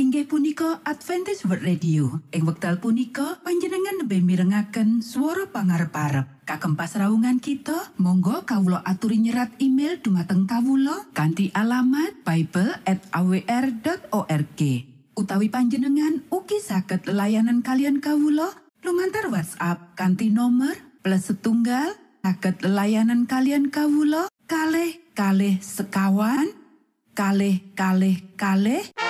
inggih punika Adventist World Radio. Ing wekdal punika panjenengan lebih mirengaken suara pangarep parep kagem pasraungan kita Monggo Kawulo aturi nyerat email dumateng Kawulo kanti alamat Bible at awr.org utawi panjenengan uki saged layanan kalian Kawulo lumantar WhatsApp kanti nomor plus setunggal saged layanan kalian Kawulo kalh kalh sekawan kalh kalh kalh inggih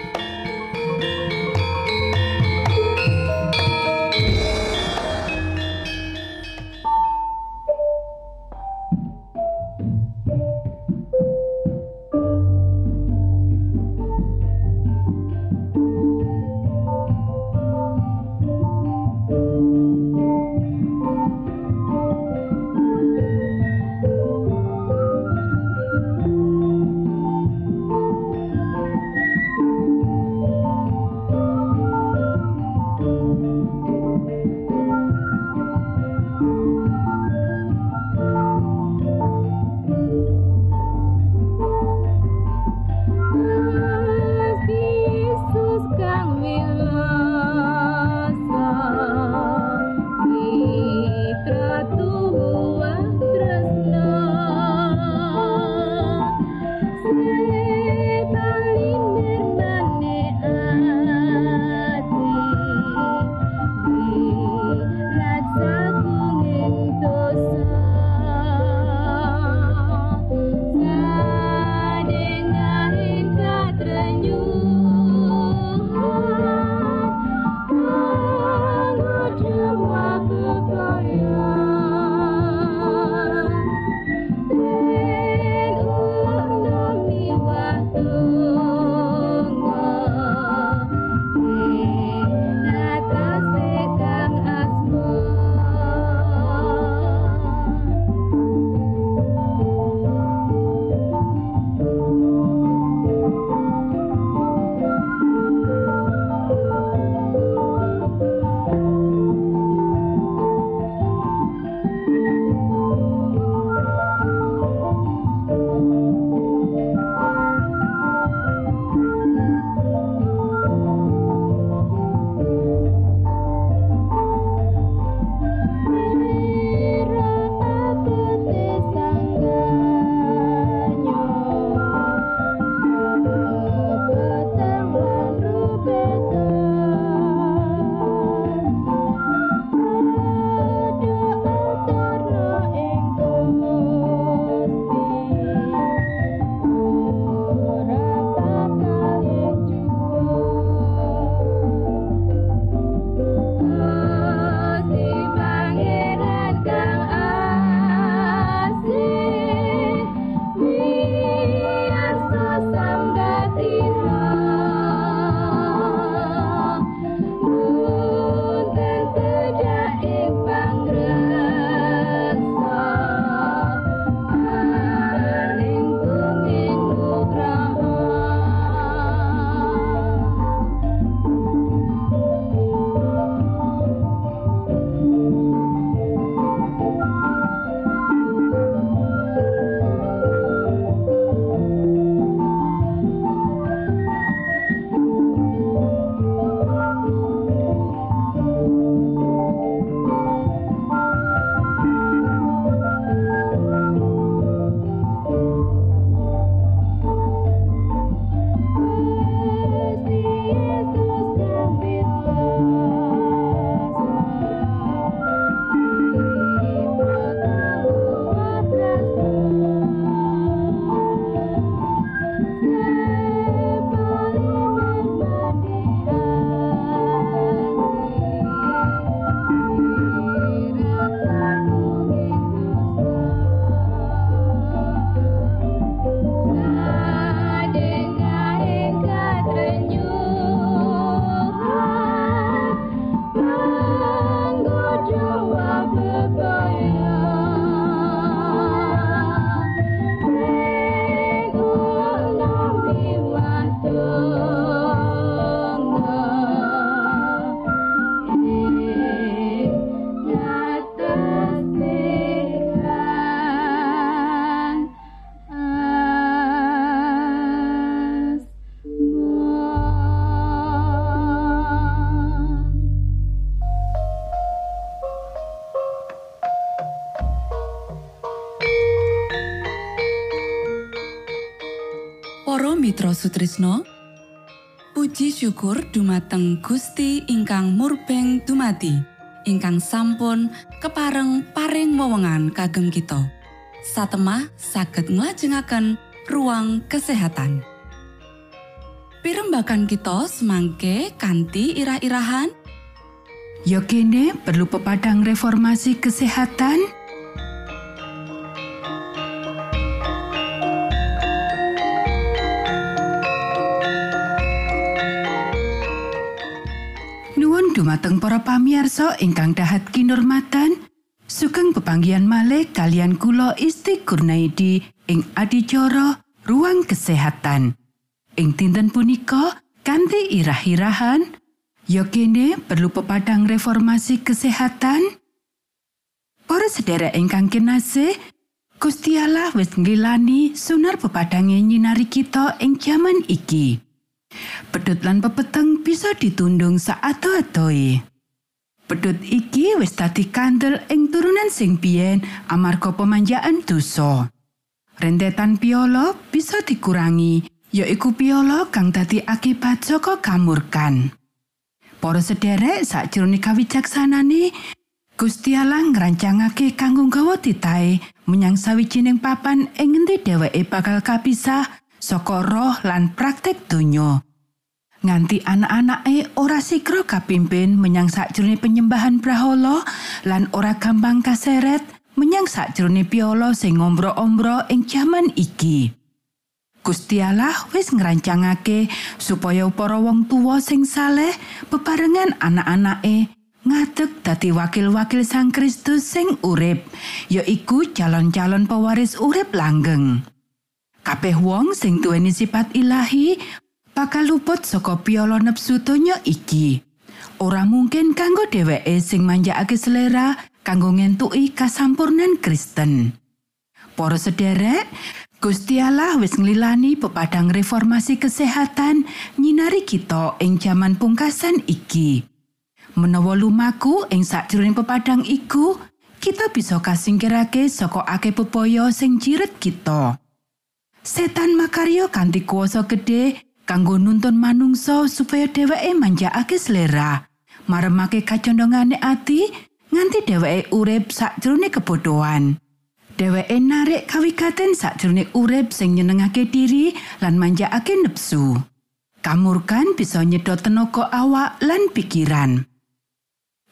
Mitra Sutrisno Puji syukur dumateng Gusti ingkang murbeng dumati ingkang sampun kepareng paring wewenngan kagem kita. Satemah saged nglajengaken ruang kesehatan. Pirembakan kita semangke kanthi irah-irahan. Yo kene perlu pepadang reformasi kesehatan? Dumateng para pamiarsa ingkang dahat kinurmatan, sugeng pepanggihan malih kalian kula Isti Kurnaidi ing adicara ruang kesehatan. Ing dinten punika kanthi irah-irahan, yo kene perlu pepadang reformasi kesehatan. Para sedherek ingkang kinasih, Gusti Allah wis nggilani sunar pepadange nyinari kita ing jaman iki. Pedut lan pepeteng bisa ditundung saato-atoe. Pedut iki wis dadi kandel ing turunan sing biyen amarga pemanjaan dosa. Rentetan piolo bisa dikurangi, yaiku piolo kang dadi akibat saka kamurkan. Para sederek sakjroning kawicaksanane, Gusti Allah ngrancangake kanggo gawa titahe menyang sawijining papan ing ngendi dheweke bakal kapisah saka roh lan praktek donya. Nganti anak-anake ora sikro kapimpin menyang sakjroning penyembahan brahala lan ora gampang kaseret menyang sakjroning piolo sing ngombro-ombro ing jaman iki. Gusti Allah wis ngrancangake supaya para wong tuwa sing saleh bebarengan anak-anake ngadeg dadi wakil-wakil Sang Kristus sing urip, ya iku calon-calon pewaris urip langgeng. Kabeh wong sing duweni sifat ilahi bakal luput saka piala nepsu donya iki. Ora mungkin kanggo dheweke sing manjakake selera kanggo ngentuki kasampurnan Kristen. Para sederek, Gusti Allah wis nglilani pepadang reformasi kesehatan nyinari kita ing jaman pungkasan iki. Menawa lumaku ing sakjroning pepadang iku, kita bisa kasingkirake saka akeh pepaya sing jiret kita. Setan makaryo kanthi kuasa gedhe kanggo nuntun manungsa supaya dheweke manjakake selera, maremake kacondongane ati nganti dheweke urip sakjroning kebodohan. Dheweke narik kawigaten sakjroning urip sing nyenengake diri lan manjakake nepsu. Kamurkan bisa nyedot tenaga awak lan pikiran.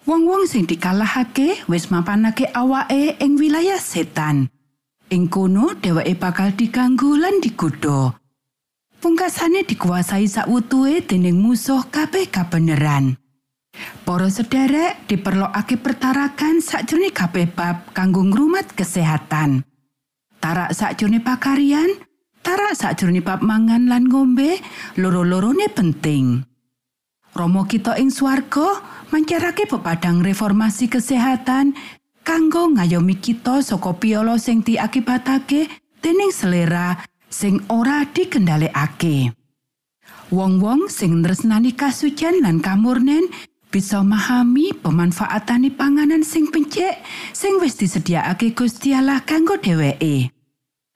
Wong-wong sing dikalahake wis mapanake awake ing wilayah setan. Ing kono dheweke bakal diganggu lan digodha. Pungkasane dikuasai sakwutuhe dening musuh kabeh kabeneran. Para sederek diperlokake pertarakan sakjroning kabeh bab kanggo ngrumat kesehatan. Tarak sakjroning pakarian, tarak sakjroning bab mangan lan ngombe, loro-lorone penting. Romo kita ing swarga mancarake pepadang reformasi kesehatan kanggo ngayomi kita saka piolo sing diakibatake dening selera sing ora dikendhalekake. Wong-wong sing nresnani kasucian lan kamurnen bisa memahami pemanfaatane panganan sing pencek sing wis disediakake Gusti Allah kanggo dheweke.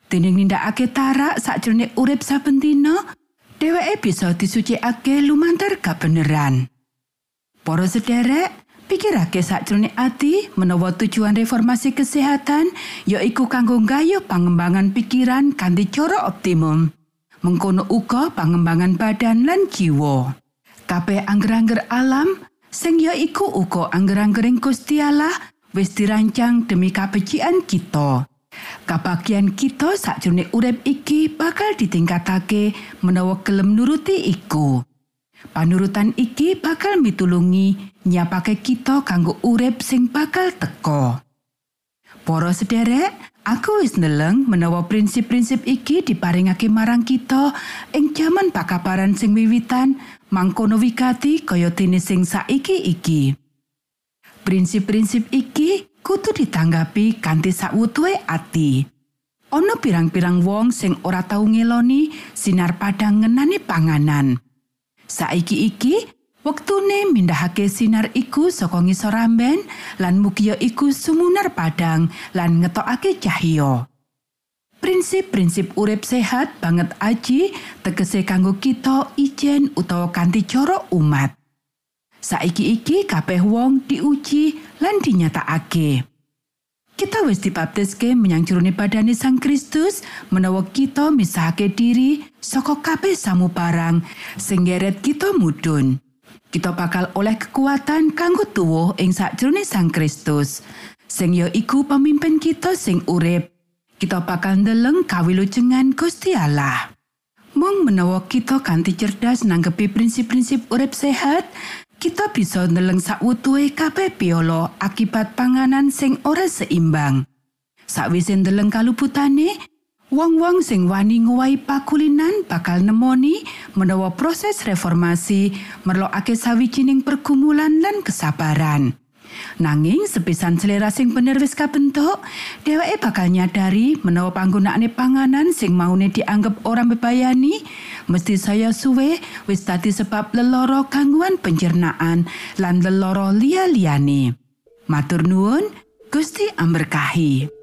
Dening nindakake tarak sakjroning urip saben dina, dheweke bisa disucikake lumantar kabeneran. Para sederek, pikirake sakjroning ati menawa tujuan reformasi kesehatan yaiku kanggo gayuh pangembangan pikiran kanthi cara optimum. Mengkono uga pangembangan badan lan jiwa. Kabeh angger-angger alam sing ya iku uga angger-anggering Gusti wis dirancang demi kabecikan kita. Kabagian kita sakjroning urip iki bakal ditingkatake menawa gelem nuruti iku. Panurutan iki bakal mitulungi nyiapake kita kanggo urip sing bakal teka. Para sederek, aku wis neleng menawa prinsip-prinsip iki diparingake marang kita ing jaman pakabaran sing wiwitan mangkono wigati kaya dene sing saiki iki. Prinsip-prinsip iki kudu ditanggapi kanthi sakwutuhe ati. Ana pirang-pirang wong sing ora tau ngeloni sinar padang ngenani panganan. Saiki iki wektune mindahake sinar iku saka ngisor ramben lan mugia iku sumunar padang lan ngetokake cahya. Prinsip-prinsip urip sehat banget aji tegese kanggo kita ijen utawa kanthi cara umat. Saiki iki kabeh wong diuji lan dinyatakake. Kita wis dibaptiske menyang jerone badane Sang Kristus menawa kita misahake diri saka kabeh samubarang sing ngeret kita mudhun. Kita bakal oleh kekuatan kanggo tuwuh ing sakjroning Sang Kristus. Sing ya iku pemimpin kita sing urip kita bakal ndeleng kawilujengan Gusti Allah. Mong menawa kita kanthi cerdas nanggepi prinsip-prinsip urip sehat, kita bisa ndeleng sakwutuhe kabeh piolo akibat panganan sing ora seimbang. Sakwise ndeleng kaluputane, wong-wong sing wani ngowahi pakulinan bakal nemoni menawa proses reformasi merlokake sawijining pergumulan lan kesabaran. Nanging sepisan selera sing bener wis kabentuk, dheweke bakal nyadari menawa panggonaane panganan sing maune dianggep ora bebayani, mesti saya suwe wis dadi sebab leloro gangguan pencernaan lan leloro liya-liyane. Matur nuwun, Gusti amberkahi.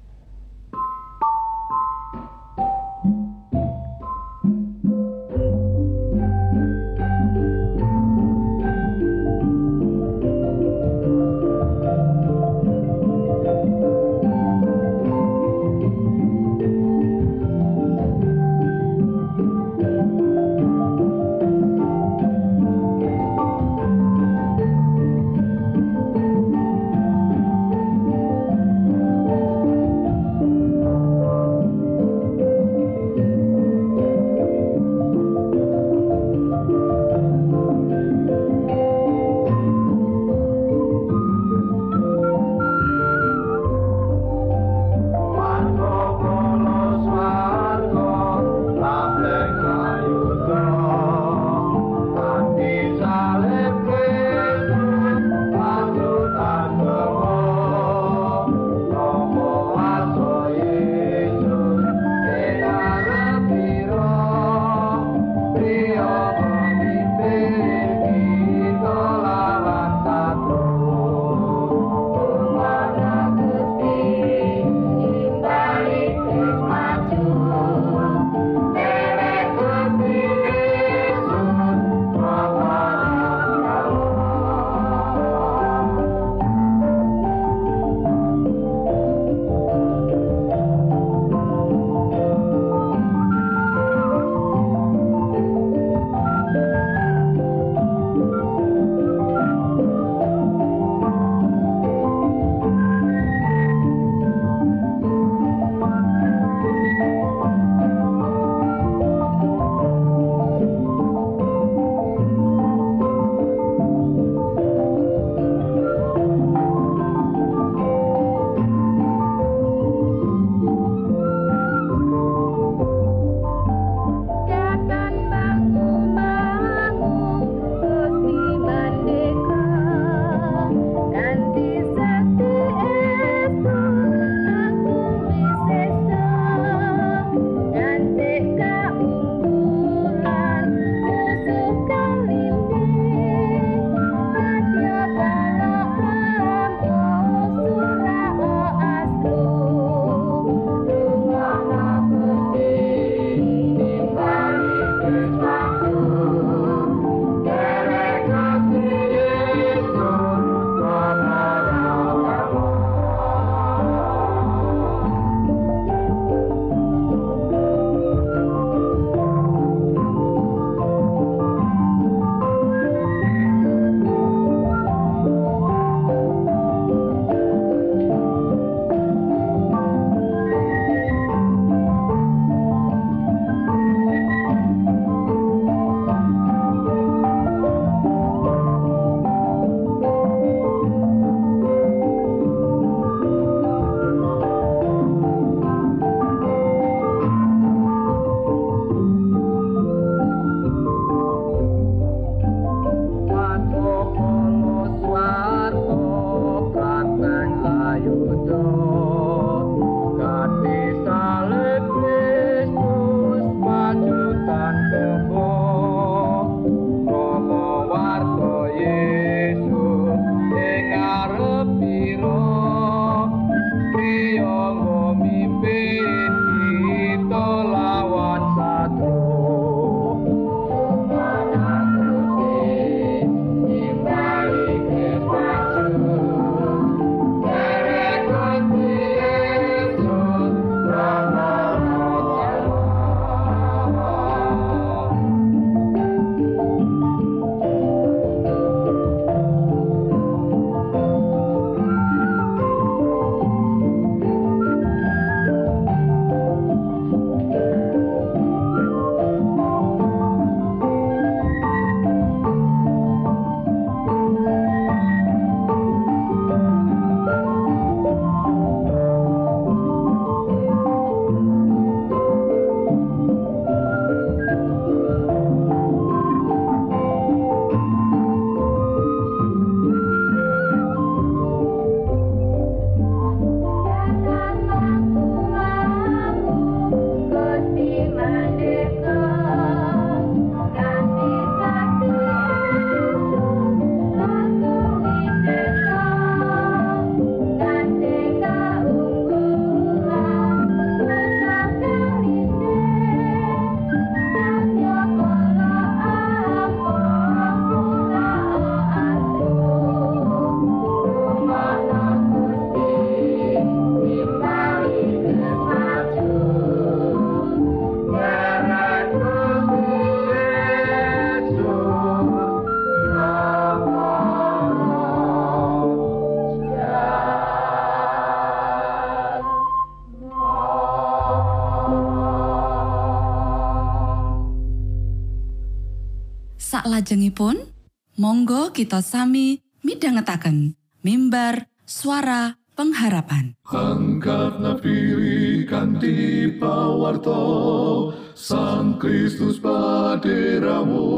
Salajengipun, monggo kita sami midhangetaken mimbar suara pengharapan. Angkat nafiri kanti pawarto Sang Kristus paderamu.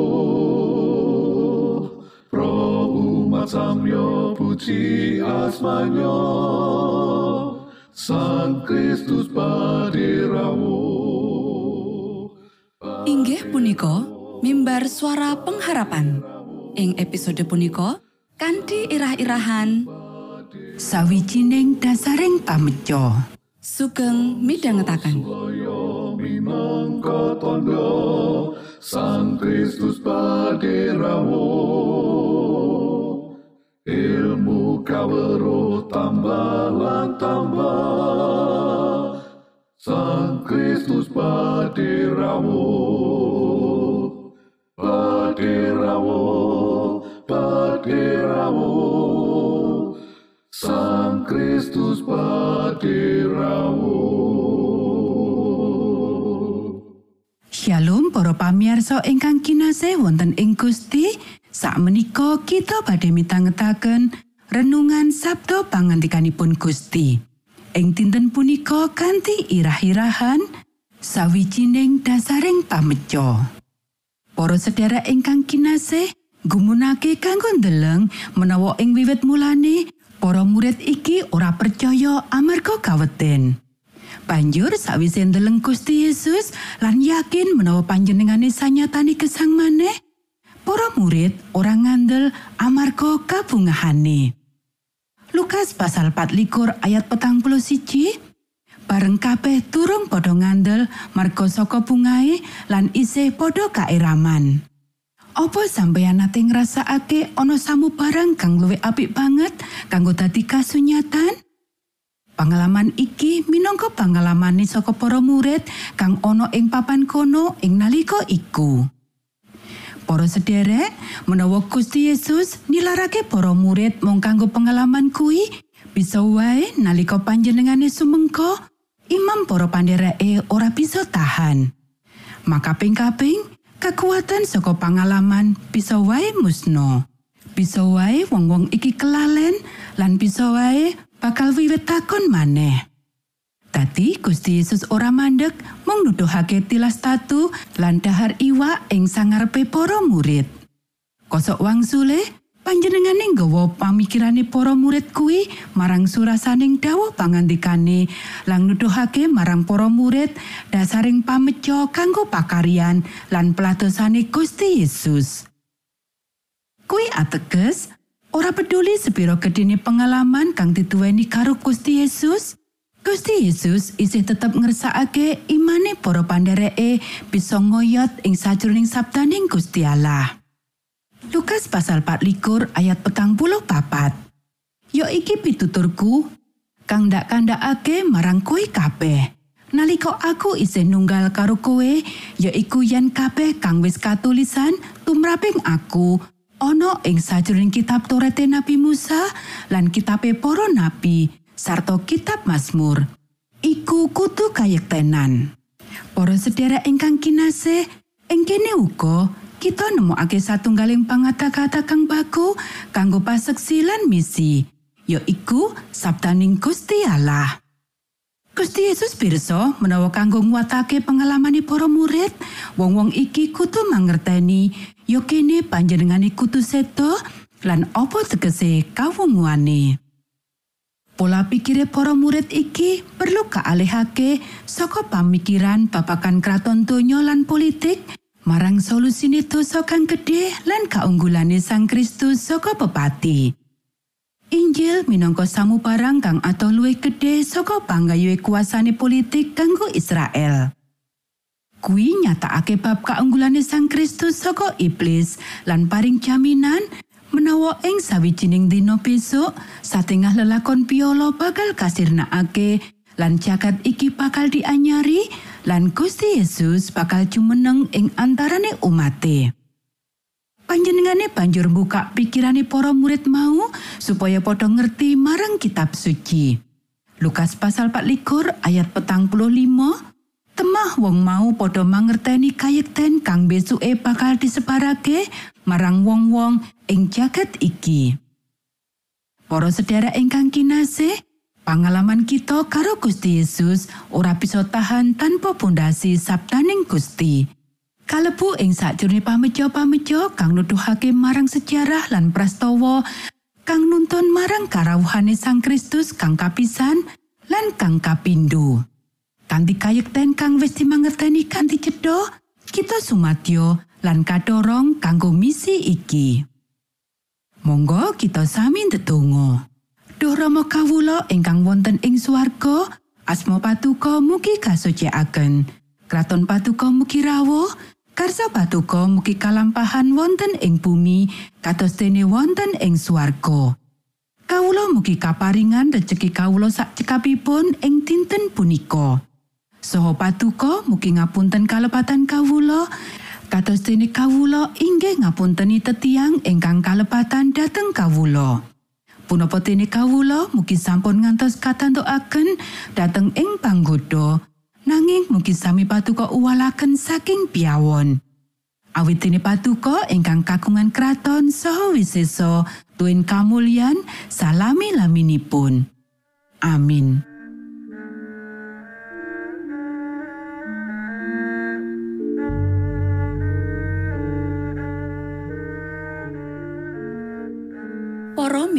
Pro umat samyo puji asmanyo Sang Kristus paderamu. Inggih punika mimbar suara pengharapan. Ing episode punika kanthi irah-irahan Sawijining dasaring pameco. sugeng midhangetaken. Minangka tondo Sang Kristus paderamu Ilmu kawero tambah tambah Sang Kristus paderamu Paderamu Sang Kristus paderamu Shalom para pamirsa ingkang kinasih wonten ing Gusti. Sakmenika kita badhe mitangetaken renungan Sabda pangantikanipun Gusti. Ing dinten punika kanthi irah-irahan sawijining dasaring pameco. Para sedherek ingkang kinasih, gumunake kanggo ndeleng menawa ing wiwit mulane para murid iki ora percaya amarga kaweten. Banjur sawise ndeleng Gusti Yesus lan yakin menawa panjenengane sanyatane gesang maneh, para murid ora ngandel amarga kabungahane. Lukas pasal 24 ayat petang puluh siji, bareng kabeh turung padha ngandel marga saka bungae lan isih padha kairaman. Apa sampeyan nate ngrasakake ana samu kang luwih apik banget kanggo dadi kasunyatan? Pengalaman iki minangka pangalamane saka para murid kang ana ing papan kono ing nalika iku. Para sederek, menawa Gusti Yesus nilarake para murid mung kanggo pengalaman kuwi, bisa wae nalika panjenengane sumengko, imam para pandereke ora bisa tahan. Maka ping-kaping, kekuatan saka pengalaman bisa wae musno. Bisa wae wong-wong iki kelalen lan bisa wae bakal wiwit takon maneh. Dadi Gusti Yesus ora mandek mung nuduhake tilas tatu lan dahar iwak ing sangarepe para murid. Kosok wangsule, panjenengane nggawa pamikirane para murid kuwi marang surasaning dawuh pangandikane lan nuduhake marang para murid dasaring pameco kanggo pakarian lan peladosane Gusti Yesus. Kuwi ateges ora peduli sepiro gedene pengalaman kang dituweni karo Gusti Yesus, Gusti Yesus isih tetep ngersakake imane para pandereke bisa ngoyot ing sajroning sabdaning Gusti Allah. Lukas pasal 24 ayat petang puluh papat. Yo iki pituturku kang ndak kandhakake marang kowe kabeh. Nalika aku isih nunggal karo kowe, yaiku yen kabeh kang wis katulisan tumraping aku ana ing sajroning kitab Toret Nabi Musa lan kitabe para nabi sarta kitab Mazmur. Iku kudu kayektenan. Para sedherek ingkang kinasih, ing kene uga kita nemokake satunggaling pangata-kata kang baku kanggo paseksi lan misi, yaiku sabdaning Gusti Allah. Gusti Yesus pirsa menawa kanggo nguatake pengalamane para murid, wong-wong iki kudu mangerteni yo kene panjenengane kudu sedo lan apa tegese kawunguane. Pola pikire para murid iki perlu kaalihake saka pamikiran babakan kraton donya lan politik marang solusine dosa kang gedhe lan kaunggulane Sang Kristus saka pepati. Injil minangka samubarang kang atuh luwih gedhe saka panggayuhe kuasane politik kanggo Israel. Kui nyatakake bab kaunggulane Sang Kristus saka iblis lan paring jaminan menawa ing sawijining dina besok satengah lelakon piolo bakal kasirnakake lan jagat iki bakal dianyari lan Gusti Yesus bakal jumeneng ing antarane umate. Panjenengane banjur buka pikirane para murid mau supaya padha ngerti marang kitab suci. Lukas pasal 24 ayat petang puluh Temah wong mau padha mangerteni kayekten kang besuke bakal disebarake marang wong-wong ing jagat iki. Para sedherek ingkang kinasih, pangalaman kita karo Gusti Yesus ora bisa tahan tanpa pondasi sabdaning Gusti. Kalebu ing sakjroning pameja-pameja kang nuduhake marang sejarah lan prastawa kang nuntun marang karawuhane Sang Kristus kang kapisan lan kang kapindho. Kanthi kayekten kang wis dimangerteni kanthi cedha, kita sumadyo lan kadorong kanggo misi iki. Monggo kita sami ndedonga. Duh Rama kawula ingkang wonten ing swarga, asma patuko mugi kasucikaken. Kraton patuko mugi rawuh, karsa patuko mugi kalampahan wonten ing bumi kados dene wonten ing swarga. Kawula mugi kaparingan rejeki kawula sak cekapipun ing dinten punika. Soho patuko mugi ngapunten kalepatan kawula kados dene kawula inggih ngapunteni tetiang ingkang kalepatan dhateng kawula. Punapa dene kawula mugi sampun ngantos katantukaken dhateng ing panggoda nanging mugi sami patuko uwalaken saking piawon. Awit dene patuko ingkang kagungan kraton saha wisesa tuwin kamulyan salami laminipun. Amin.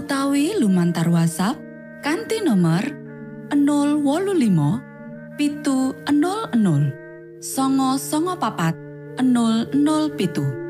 utawi lumantar WhatsApp kanti nomor 025 pitu 00 songo songo papat 00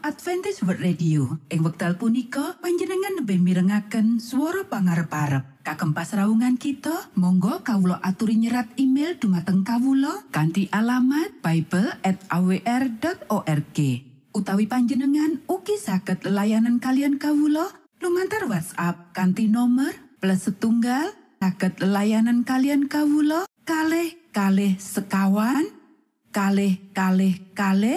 Adventist World Radio. Ing wekdal punika panjenengan lebih mirengaken swara pangarep-arep. Kagem pasraungan kita, monggo kawula aturi nyerat email dumateng kawula kanthi alamat bible@awr.org. Utawi panjenengan ugi saged layanan kalian kawula lumantar WhatsApp kanthi nomor plus setunggal saged layanan kalian kawula kalih kalih sekawan kalih kalih kalih